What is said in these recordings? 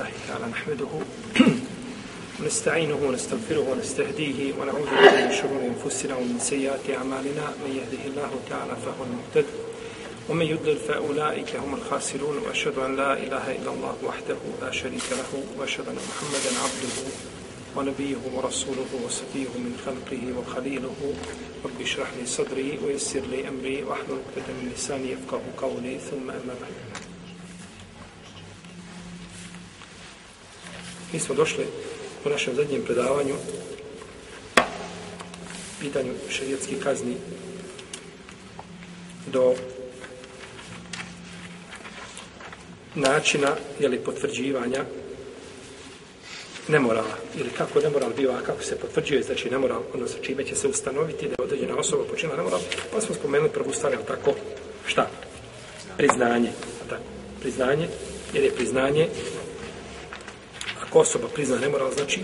لله تعالى نحمده ونستعينه ونستغفره ونستهديه ونعوذ بالله من شرور أنفسنا ومن سيئات أعمالنا. من يهده الله تعالى فهو المهتد ومن يضلل فأولئك هم الخاسرون. وأشهد أن لا إله إلا الله وحده لا شريك له وأشهد أن محمدا عبده ونبيه ورسوله وصفيه من خلقه وخليله. رب اشرح لي صدري ويسر لي أمري وأحلل عقدة من لساني يفقه قولي. ثم أما بعد. Mi smo došli u našem zadnjem predavanju pitanju šerijetskih kazni do načina jeli, potvrđivanja nemorala ili kako nemoral bio, a kako se potvrđuje znači nemoral, odnosno čime će se ustanoviti da je određena osoba počinila nemoral, pa smo spomenuli prvu stvar, ali tako, šta? Priznanje. Tako, priznanje, jer je priznanje ako osoba prizna nemoral, znači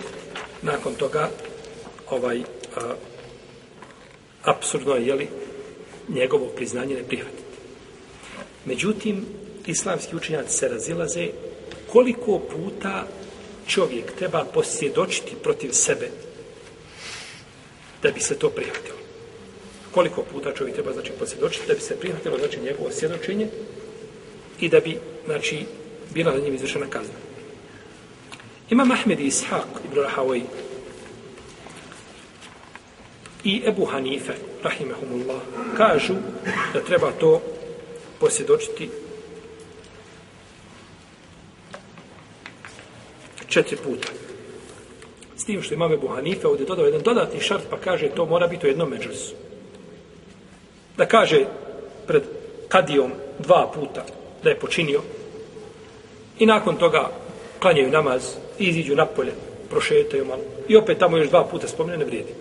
nakon toga ovaj a, apsurdno je jeli, njegovo priznanje ne prihvatiti. Međutim, islamski učenjaci se razilaze koliko puta čovjek treba posvjedočiti protiv sebe da bi se to prihvatilo. Koliko puta čovjek treba znači posvjedočiti da bi se prihvatilo znači njegovo svjedočenje i da bi znači bila na njim izvršena kazna. Imam Ahmed i Ishaq ibn Rahavaj i Ebu Hanife, rahimahumullah, kažu da treba to posjedočiti četiri puta. S tim što imam Ebu Hanife ovdje dodao jedan dodatni šart pa kaže to mora biti u jednom međusu. Da kaže pred kadijom dva puta da je počinio i nakon toga klanjaju namaz i iziđu napolje, prošetaju malo i opet tamo još dva puta spomene ne vrijedi.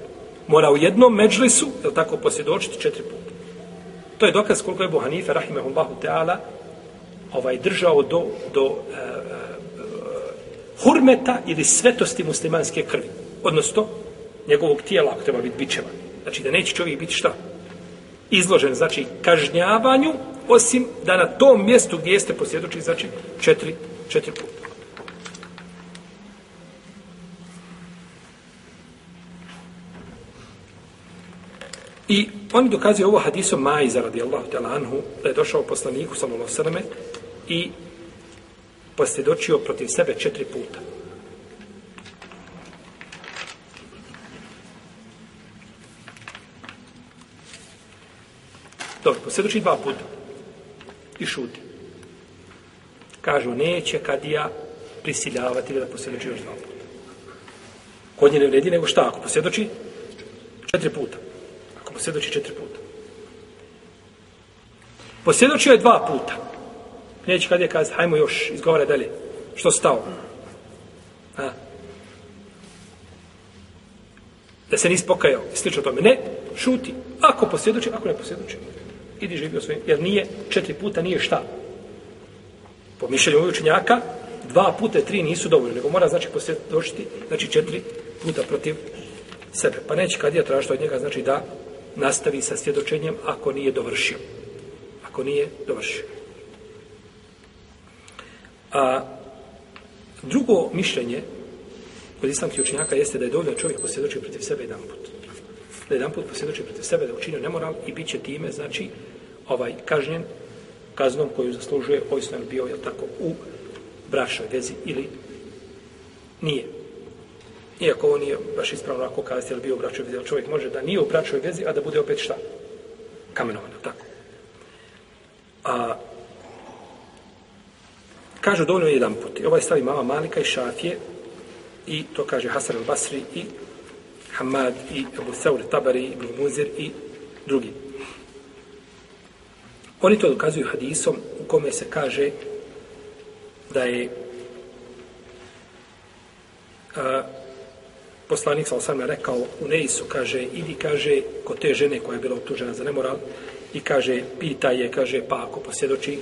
Mora u jednom međlisu, je tako, posvjedočiti četiri puta. To je dokaz koliko je Buhanife, rahimahullahu teala, ovaj, držao do, do uh, hurmeta ili svetosti muslimanske krvi. Odnosno, njegovog tijela, ako treba biti bićeva. Znači, da neće čovjek biti šta? Izložen, znači, kažnjavanju, osim da na tom mjestu gdje jeste posvjedočili, znači, četiri, četiri puta. I oni dokazuju ovo hadisom Majza radijallahu ta'ala anhu da je došao poslaniku sallallahu sallam i posvjedočio protiv sebe četiri puta. Dobro, posvjedoči dva puta i šuti. Kažu, neće kad ja prisiljavati da posvjedoči još dva puta. Kod nje ne vredi nego šta ako posvjedoči četiri puta posvjedoči četiri puta. Posvjedočio je dva puta. Neće kad je kazati, hajmo još, izgovara dalje. Što stao? A? Da se nisi pokajao. Slično tome. Ne, šuti. Ako posvjedoči, ako ne posvjedoči. Idi živio svojim. Jer nije, četiri puta nije šta. Po mišljenju ovih učenjaka, dva puta, tri nisu dovoljno. Nego mora, znači, posvjedočiti, znači, četiri puta protiv sebe. Pa neće kad je tražiti od njega, znači, da nastavi sa svjedočenjem ako nije dovršio. Ako nije dovršio. A drugo mišljenje kod islamskih učenjaka jeste da je dovoljno čovjek posvjedoči protiv sebe jedan put. Da jedan put posvjedoči protiv sebe da učinio nemoral i bit će time, znači, ovaj kažnjen kaznom koju zaslužuje, ovisno je bio, je tako, u brašoj vezi ili nije. Iako ovo nije baš ispravno ako kazati je li bio u bračoj vezi, čovjek može da nije u bračoj vezi, a da bude opet šta? Kamenovan, tako. A, kažu dovoljno jedan put. Ovaj stavi mama Malika i Šafije i to kaže Hasan al-Basri i Hamad i Abu Thawr Tabari i Ibn Muzir i drugi. Oni to dokazuju hadisom u kome se kaže da je a, poslanik sa osam rekao u Neisu, kaže, idi, kaže, kod te žene koja je bila optužena za nemoral, i kaže, pita je, kaže, pa ako posjedoči,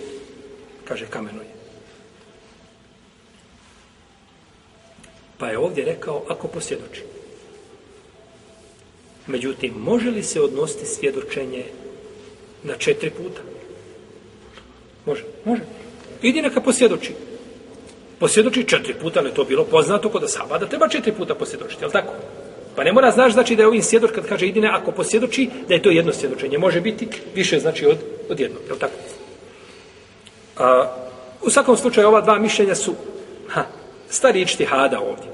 kaže, kamenuje. Pa je ovdje rekao, ako posjedoči. Međutim, može li se odnositi svjedočenje na četiri puta? Može, može. Idi neka posjedoči posvjedoči četiri puta, ali to bilo poznato kod Asaba, da treba četiri puta posvjedočiti, je li tako? Pa ne mora znaš znači da je ovim svjedok kad kaže idine, ako posvjedoči, da je to jedno svjedočenje. Može biti više znači od, od jednog, je li tako? A, u svakom slučaju ova dva mišljenja su ha, stari ištihada ovdje.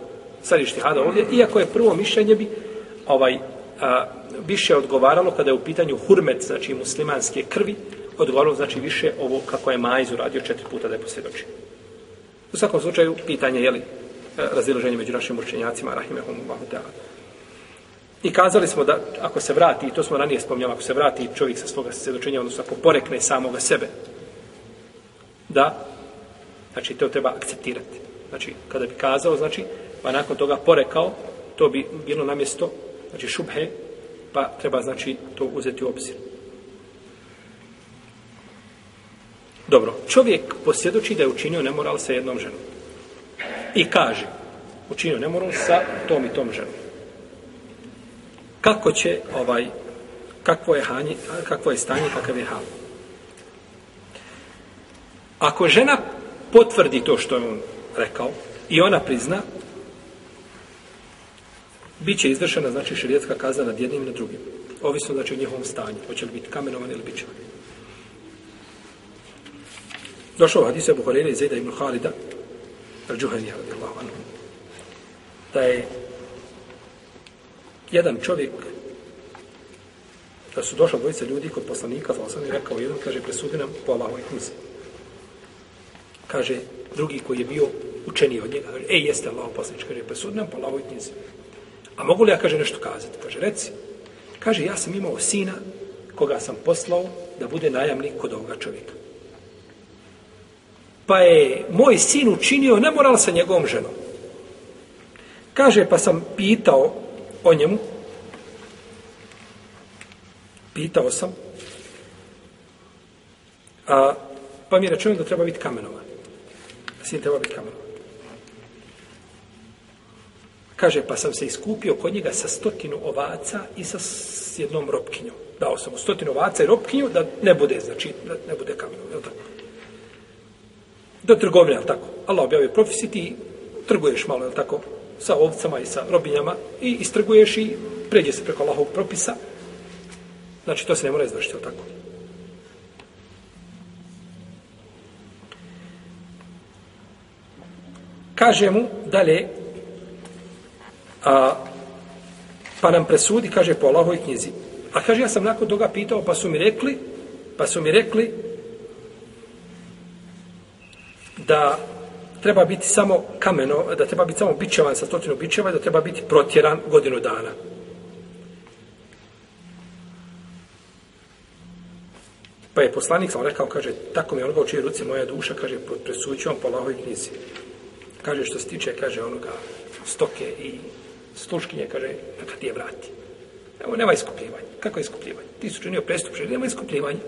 Stari ištihada ovdje, iako je prvo mišljenje bi ovaj, a, više odgovaralo kada je u pitanju hurmet, znači muslimanske krvi, odgovaralo znači više ovo kako je Majz uradio četiri puta da je posvjedočio. U svakom slučaju, pitanje je li e, razilaženje među našim učenjacima, rahimehumullahu ta'ala. I kazali smo da ako se vrati, i to smo ranije spomnjali, ako se vrati čovjek sa svoga svjedočenja, odnosno ako porekne samoga sebe, da, znači to treba akceptirati. Znači, kada bi kazao, znači, pa nakon toga porekao, to bi bilo namjesto, znači šubhe, pa treba, znači, to uzeti u obzir. Dobro, čovjek posvjedoči da je učinio nemoral sa jednom ženom. I kaže, učinio nemoral sa tom i tom ženom. Kako će ovaj, kakvo je, hanje, kakvo je stanje, kakav je hal? Ako žena potvrdi to što je on rekao i ona prizna, bit će izvršena, znači, širijetska kazna nad jednim i nad drugim. Ovisno, znači, o njihovom stanju. Hoće li biti kamenovan ili bićevan. Došao hadis Abu Hurajra i Zeda ibn Halida, al-đuhenija, radijallahu anhu, da je jedan čovjek, da su došla dvojica ljudi kod poslanika, pa za osam je rekao, jedan kaže, presudi nam po Allahovoj knjizi. Kaže, drugi koji je bio učeni od njega, kaže, ej, jeste Allahov poslanič, kaže, presudi nam po Allahovoj knjizi. A mogu li ja, kaže, nešto kazati? Kaže, reci. Kaže, ja sam imao sina koga sam poslao da bude najamnik kod ovoga čovjeka pa je moj sin učinio nemoral sa njegovom ženom. Kaže, pa sam pitao o njemu, pitao sam, a, pa mi je rečeno da treba biti kamenovan. Sin treba biti kamenovan. Kaže, pa sam se iskupio kod njega sa stotinu ovaca i sa jednom ropkinjom. Dao sam mu stotinu ovaca i ropkinju da ne bude, znači, da ne bude kamenovan. Je tako? Do trgovine, je tako? Allah objavio propisi, ti trguješ malo, je tako? Sa ovcama i sa robinjama i istrguješ i pređe se preko Allahovog propisa. Znači, to se ne mora izvršiti, je tako? Kaže mu dalje, a, pa nam presudi, kaže po Allahovoj knjizi. A kaže, ja sam nakon toga pitao, pa su mi rekli, pa su mi rekli, da treba biti samo kameno, da treba biti samo bićevan sa stotinu bićeva i da treba biti protjeran godinu dana. Pa je poslanik sam rekao, kaže, tako mi je onoga u čije ruci moja duša, kaže, presuću vam po lahoj knjizi. Kaže, što se tiče, kaže, onoga stoke i sluškinje, kaže, neka ti je vrati. Evo, nema iskupljivanja. Kako je iskupljivanje? Ti su činio prestup, nema iskupljivanja.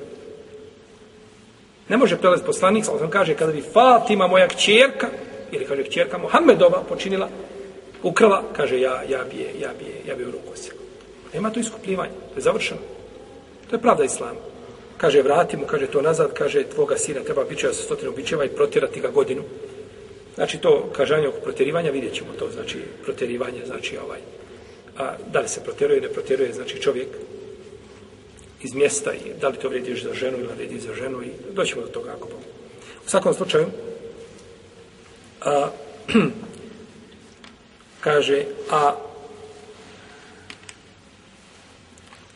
Ne može prelaz poslanik, sa on kaže, kada bi Fatima, moja kćerka, ili kaže kćerka Mohamedova, počinila, ukrala, kaže, ja, ja bi je, ja bi je, ja bi je u ruku osjekao. Nema to iskupljivanje, to je završeno. To je pravda Islama. Kaže, vrati mu, kaže, to nazad, kaže, tvoga sina treba bićeva sa stotinu bićeva i protjerati ga godinu. Znači, to kažanje oko protjerivanja, vidjet ćemo to, znači, protjerivanje, znači, ovaj, a, da li se protjeruje, ne protjeruje, znači, čovjek iz mjesta i da li to vredi za ženu ili vredi za ženu i doćemo do toga ako pomogu. U svakom slučaju, a, kaže, a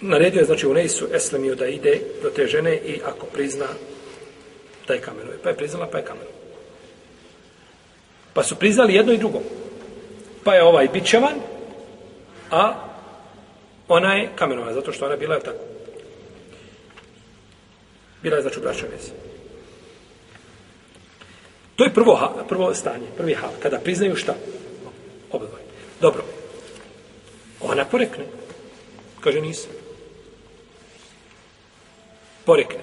naredio je, znači, u Neisu Eslemiju da ide do te žene i ako prizna da je kamenuje. Pa je priznala, pa je kamenuje. Pa su priznali jedno i drugo. Pa je ovaj bićevan, a ona je kamenova, zato što ona je bila tako bila je znači braća veze. To je prvo, ha, prvo stanje, prvi hal, kada priznaju šta? Obadvaj. Dobro. Ona porekne. Kaže nisam. Porekne.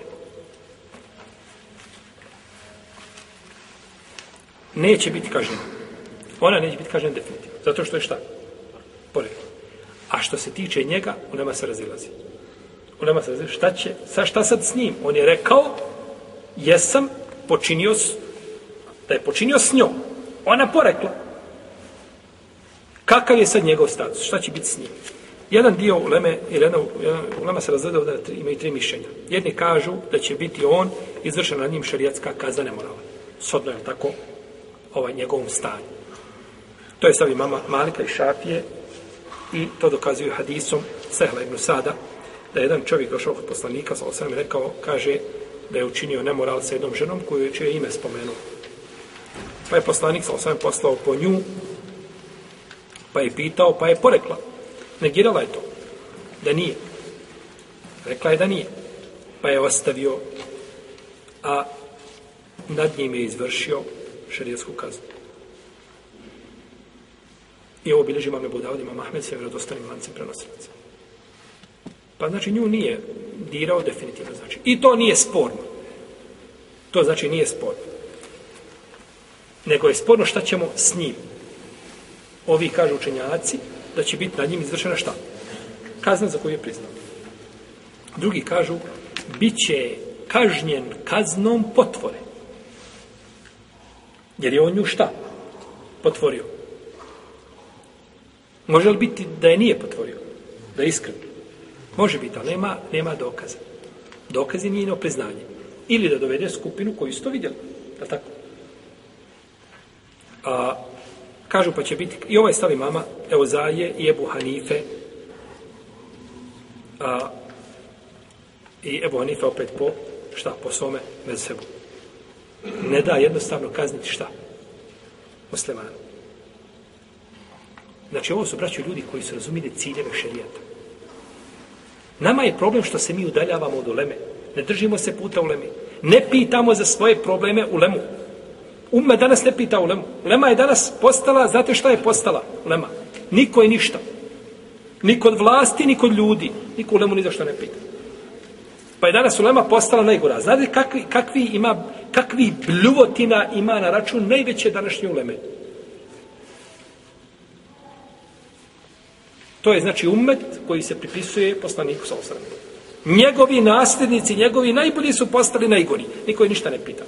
Neće biti kažnjena. Ona neće biti kažnjena definitivno. Zato što je šta? Porekne. A što se tiče njega, on nema se razilazi. Ulema se šta će, sa šta sad s njim? On je rekao, jesam počinio, da je počinio s njom. Ona porekla. Kakav je sad njegov status? Šta će biti s njim? Jedan dio uleme, ili jedna ulema se razgledao da imaju tri mišljenja. Jedni kažu da će biti on izvršen na njim šarijatska kazna nemorala. Sodno je tako ovaj njegovom stanju. To je stavi mama Malika i Šafije i to dokazuju hadisom Sehla ibn Sada, da je jedan čovjek došao kod poslanika, sa osam rekao, kaže da je učinio nemoral sa jednom ženom koju je ime spomenuo. Pa je poslanik sa osam poslao po nju, pa je pitao, pa je porekla. Negirala je to. Da nije. Rekla je da nije. Pa je ostavio, a nad njim je izvršio šarijetsku kaznu. I ovo bilježi mame Budavod, ima Mahmed, sa vjerodostanim lancem prenosilaca. Pa znači nju nije dirao definitivno. Znači. I to nije sporno. To znači nije sporno. Nego je sporno šta ćemo s njim. Ovi kažu učenjaci da će biti nad njim izvršena šta? Kazna za koju je priznao. Drugi kažu bit će kažnjen kaznom potvore. Jer je on nju šta? Potvorio. Može li biti da je nije potvorio? Da je iskreno? Može biti, ali nema, nema dokaza. Dokaz je njeno priznanje. Ili da dovede skupinu koju su to vidjeli. Da tako? A, kažu pa će biti, i ovaj stavi mama, evo Zaje i Ebu Hanife, a, i Ebu Hanife opet po, šta, po svome sebu. Ne da jednostavno kazniti šta? Muslimanu. Znači, ovo su braći ljudi koji su razumili ciljeve šerijata. Nama je problem što se mi udaljavamo od uleme. Ne držimo se puta uleme. Ne pitamo za svoje probleme u lemu. Umme danas ne pita ulemu. Ulema je danas postala, znate šta je postala? ulema? Niko je ništa. Ni kod vlasti, ni kod ljudi. Niko ulemu ni za što ne pita. Pa je danas ulema postala najgora. Znate kakvi, kakvi, ima, kakvi bljuvotina ima na račun najveće današnje uleme? To je znači ummet koji se pripisuje poslaniku sa osram. Njegovi nasljednici, njegovi najbolji su postali najgori. Niko je ništa ne pita.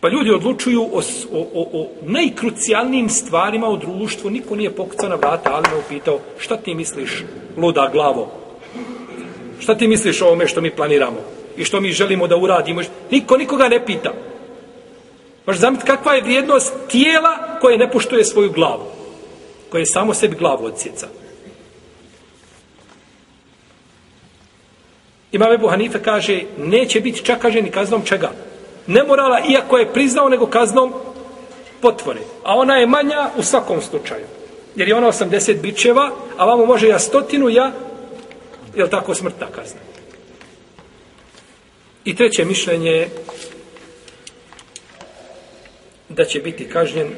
Pa ljudi odlučuju o, o, o, o najkrucijalnijim stvarima u društvu. Niko nije pokucao na vrata, ali me upitao šta ti misliš, luda glavo? Šta ti misliš o ovome što mi planiramo? I što mi želimo da uradimo? Niko nikoga ne pita. Možeš zamiti kakva je vrijednost tijela koje ne poštuje svoju glavu koje samo sebi glavu odsjeca. Imam Ebu Hanife kaže, neće biti čak kaže ni kaznom čega. Ne morala, iako je priznao, nego kaznom potvore. A ona je manja u svakom slučaju. Jer je ona 80 bičeva, a vamo može ja stotinu, ja, je li tako smrtna kazna. I treće mišljenje je da će biti kažnjen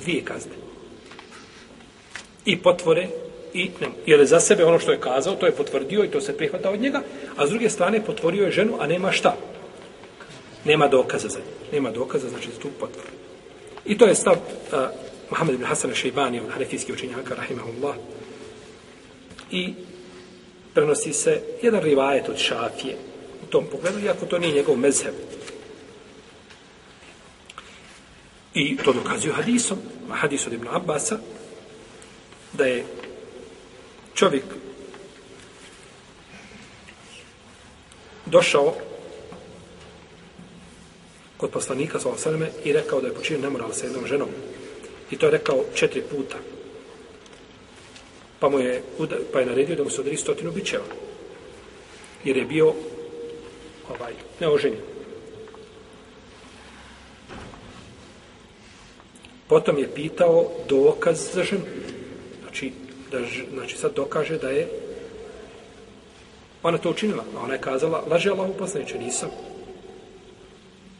dvije kazne. I potvore, i ne, jer je za sebe ono što je kazao, to je potvrdio i to se prihvata od njega, a s druge strane potvorio je ženu, a nema šta? Nema dokaza za nje. Nema dokaza, znači za tu potvoru. I to je stav uh, Mohamed ibn Hasan Šeibani, on hanefijski učenjaka, rahimahullah. I prenosi se jedan rivajet od šafije u tom pogledu, iako to nije njegov mezheb. I to dokazuju hadisom, hadis od Ibn Abbasa, da je čovjek došao kod poslanika sa osaname i rekao da je počinio nemoral sa jednom ženom. I to je rekao četiri puta. Pa mu je, pa je naredio da mu se odri stotinu bićeva. Jer je bio ovaj, neoženjen. Potom je pitao dokaz za ženu. Znači, da, znači sad dokaže da je ona to učinila. A ona je kazala, laže Allah upoznajuće, nisam.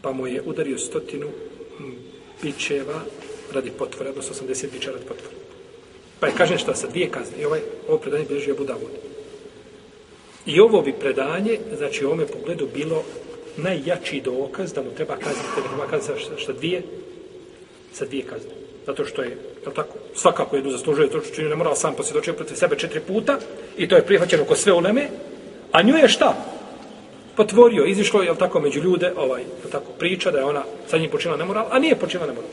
Pa mu je udario stotinu bićeva radi potvore, odnosno 80 bića radi potvore. Pa je kažen šta sa dvije kazne. I ovaj, ovo predanje bilježi Abu Dawud. I ovo bi predanje, znači u ovome pogledu bilo najjači dokaz da mu treba kazniti, da mu treba kazniti šta, šta dvije, sa dvije kazne. Zato što je, je tako, svakako jednu zaslužuje to što čini ne mora sam posvjedočio protiv sebe četiri puta i to je prihvaćeno ko sve uleme, a nju je šta? potvorio, izišlo je tako među ljude, ovaj, jel tako priča da je ona sa njim počinila nemoral, a nije počinila nemoral.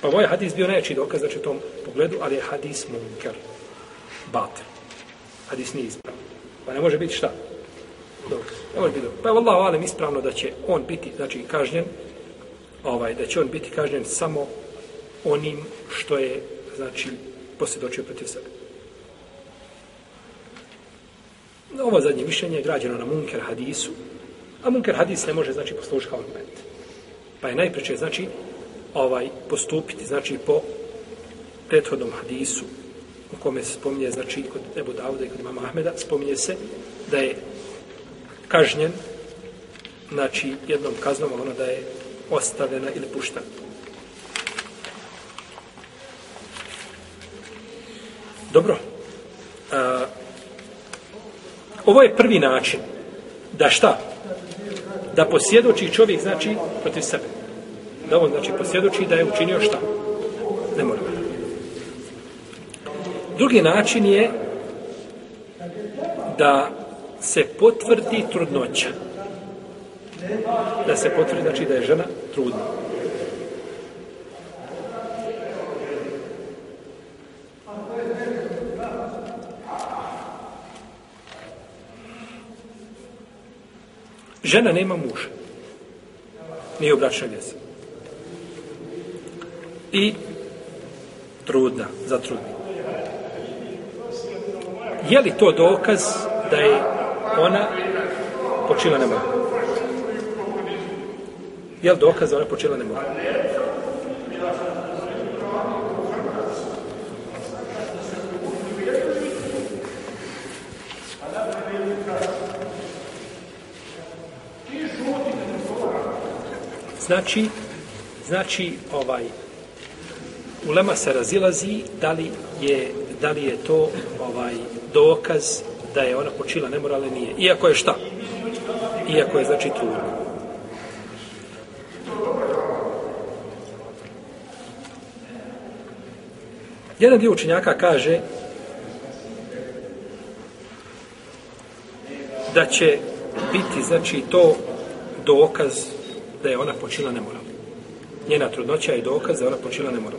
Pa moj hadis bio najjači dokaz znači u tom pogledu, ali je hadis munker. Batel. Hadis nije ispravan. Pa ne može biti šta? Dokaz. Ne može biti dokaz. Pa je vallahu alem ispravno da će on biti, znači, kažnjen, ovaj, da će on biti kažnjen samo onim što je, znači, posvjedočio protiv sebe. Ovo zadnje mišljenje je građeno na munker hadisu, a munker hadis ne može, znači, poslužiti kao argument. Pa je najpreče, znači, ovaj postupiti, znači, po prethodnom hadisu, u kome se spominje, znači, kod Ebu Davuda i kod imama Ahmeda, spominje se da je kažnjen, znači, jednom kaznom, ono da je ostavljena ili puštena. Dobro. A, ovo je prvi način da šta? Da posjedoči čovjek, znači, protiv sebe. Da on, znači, posjedoči da je učinio šta? Ne mora. Drugi način je da se potvrdi trudnoća. Da se potvrdi, znači, da je žena trudna. Žena nema muža. Nije u bračnoj vjezi. I trudna, za trudni. Je li to dokaz da je ona počila na mogu? Je li dokaz da ona počela ne mora? Znači, znači ovaj ulema se razilazi da li je da li je to ovaj dokaz da je ona počila nemoralne nije. Iako je šta? Iako je znači trudna. Jedan dio učenjaka kaže da će biti znači to dokaz da je ona počila nemoral. Njena trudnoća je dokaz da je ona počila nemoral.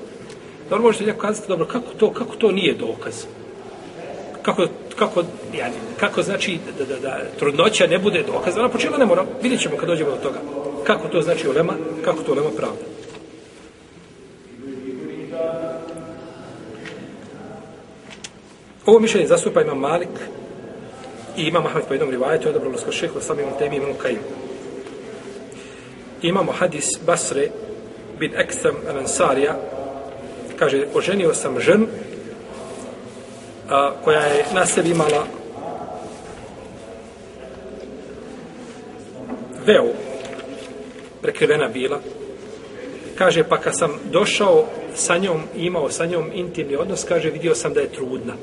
Dobro možete neko kazati, dobro, kako to, kako to nije dokaz? Kako, kako, ja, kako znači da, da, da trudnoća ne bude dokaz da ona počila nemoral? Vidjet ćemo kad dođemo do toga. Kako to znači ulema, kako to ulema pravda. Ovo mišljenje zastupa imam Malik i ima Mahmed po jednom rivajetu, odabralo skoro šehu, sam imam temi imam Kajim imamo hadis Basre bin Ekstrem Ansarija kaže, oženio sam ženu a, koja je na sebi imala veo prekrivena bila kaže, pa kad sam došao sa njom imao sa njom intimni odnos, kaže, vidio sam da je trudna.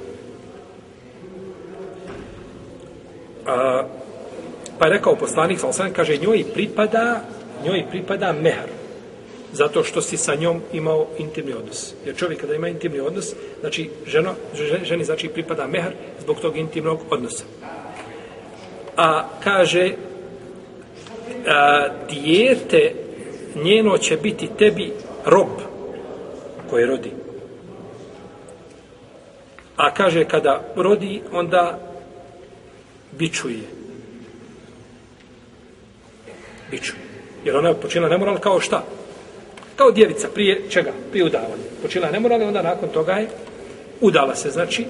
A, pa je rekao poslanik, sam kaže, njoj pripada njoj pripada mehar. Zato što si sa njom imao intimni odnos. Jer čovjek kada ima intimni odnos, znači ženo, ženi znači pripada mehar zbog tog intimnog odnosa. A kaže, a, dijete njeno će biti tebi rob koje rodi. A kaže, kada rodi, onda bičuje. Bičuje. Jer ona je počinila nemoral kao šta? Kao djevica prije čega? Prije udavanja. Počinila nemoral i onda nakon toga je udala se, znači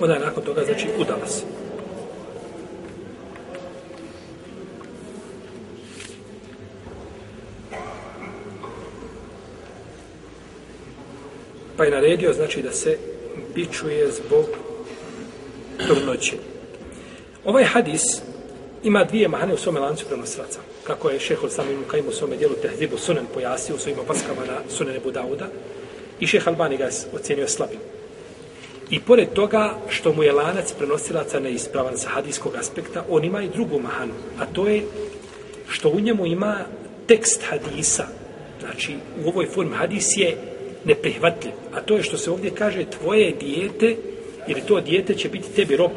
onda je nakon toga, znači udala se. Pa je naredio, znači, da se bičuje zbog trudnoće. Ovaj hadis ima dvije mahane u svome lancu prenosilaca. Kako je šehol sam im kajim u svome dijelu tehzibu sunen pojasio u svojim opaskama na Sunene Budauda i šeh Albani ga ocjenio slabim. I pored toga što mu je lanac prenosilaca neispravan sa hadijskog aspekta, on ima i drugu mahanu, a to je što u njemu ima tekst hadisa. Znači, u ovoj formi hadis je neprihvatljiv. A to je što se ovdje kaže tvoje dijete, ili to dijete će biti tebi rob.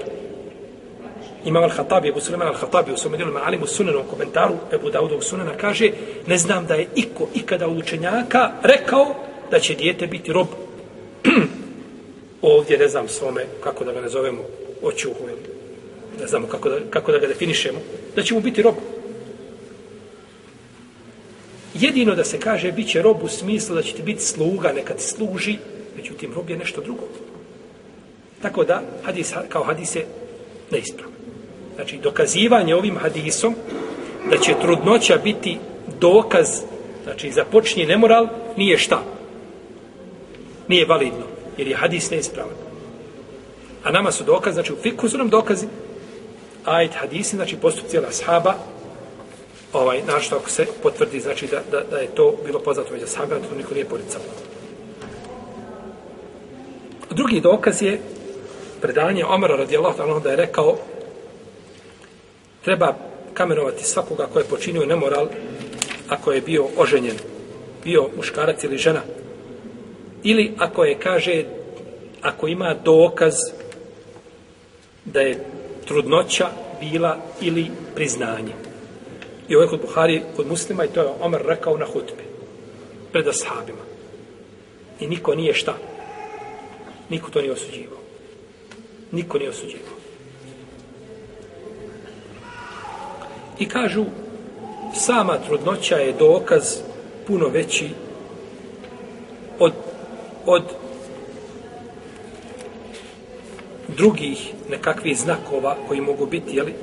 Imam al-Hatabi, Ebu Suleman al-Hatabi u svom djelu Ma'alimu Sunanom komentaru Ebu Daudovog Sunana kaže ne znam da je iko ikada od učenjaka rekao da će dijete biti rob ovdje, ne znam svome, kako da ga nazovemo, očuhu, ne znamo kako da, kako da ga definišemo, da će mu biti rob. Jedino da se kaže bit će rob u smislu da će ti biti sluga, neka ti služi, međutim, rob je nešto drugo. Tako da, hadis, kao hadis je neispravan. Znači, dokazivanje ovim hadisom da će trudnoća biti dokaz, znači, za nemoral, nije šta? Nije validno, jer je hadis neispravan. A nama su dokaz, znači, u fiku su nam dokazi, ajet hadisi, znači, postup cijela sahaba, ovaj, našto ako se potvrdi, znači, da, da, da je to bilo poznato među sahaba, to niko nije poricao. Drugi dokaz je predanje Omara radijallahu ta'ala da je rekao treba kamenovati svakoga ko je počinio nemoral ako je bio oženjen, bio muškarac ili žena. Ili ako je, kaže, ako ima dokaz da je trudnoća bila ili priznanje. I ovo je kod Buhari, kod muslima, i to je Omer rekao na hutbi, pred ashabima. I niko nije šta? Niko to nije osuđivao. Niko nije osuđivao. I kažu, sama trudnoća je dokaz puno veći od, od drugih nekakvih znakova koji mogu biti, jeli?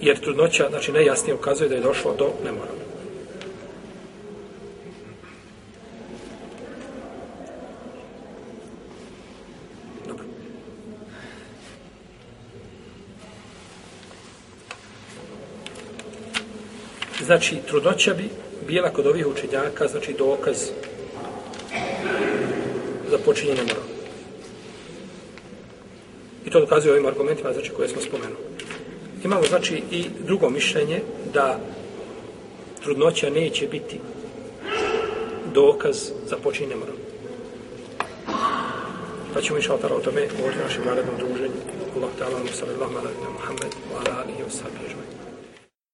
Jer trudnoća, znači, najjasnije ukazuje da je došlo do nemorala. Znači trudnoća bi bila kod ovih učenjaka, znači dokaz za počinjenje mora. I to dokazuje ovim argumentima, znači koje smo spomenuli. Imamo, znači, i drugo mišljenje da trudnoća neće biti dokaz za počinjenje mora. Pa ćemo išao Allah o tome govoriti našem narednom druženju. Allah ta'ala, sallallahu alaihi wa sallam, Muhammed, wa ala alihi wa sallam,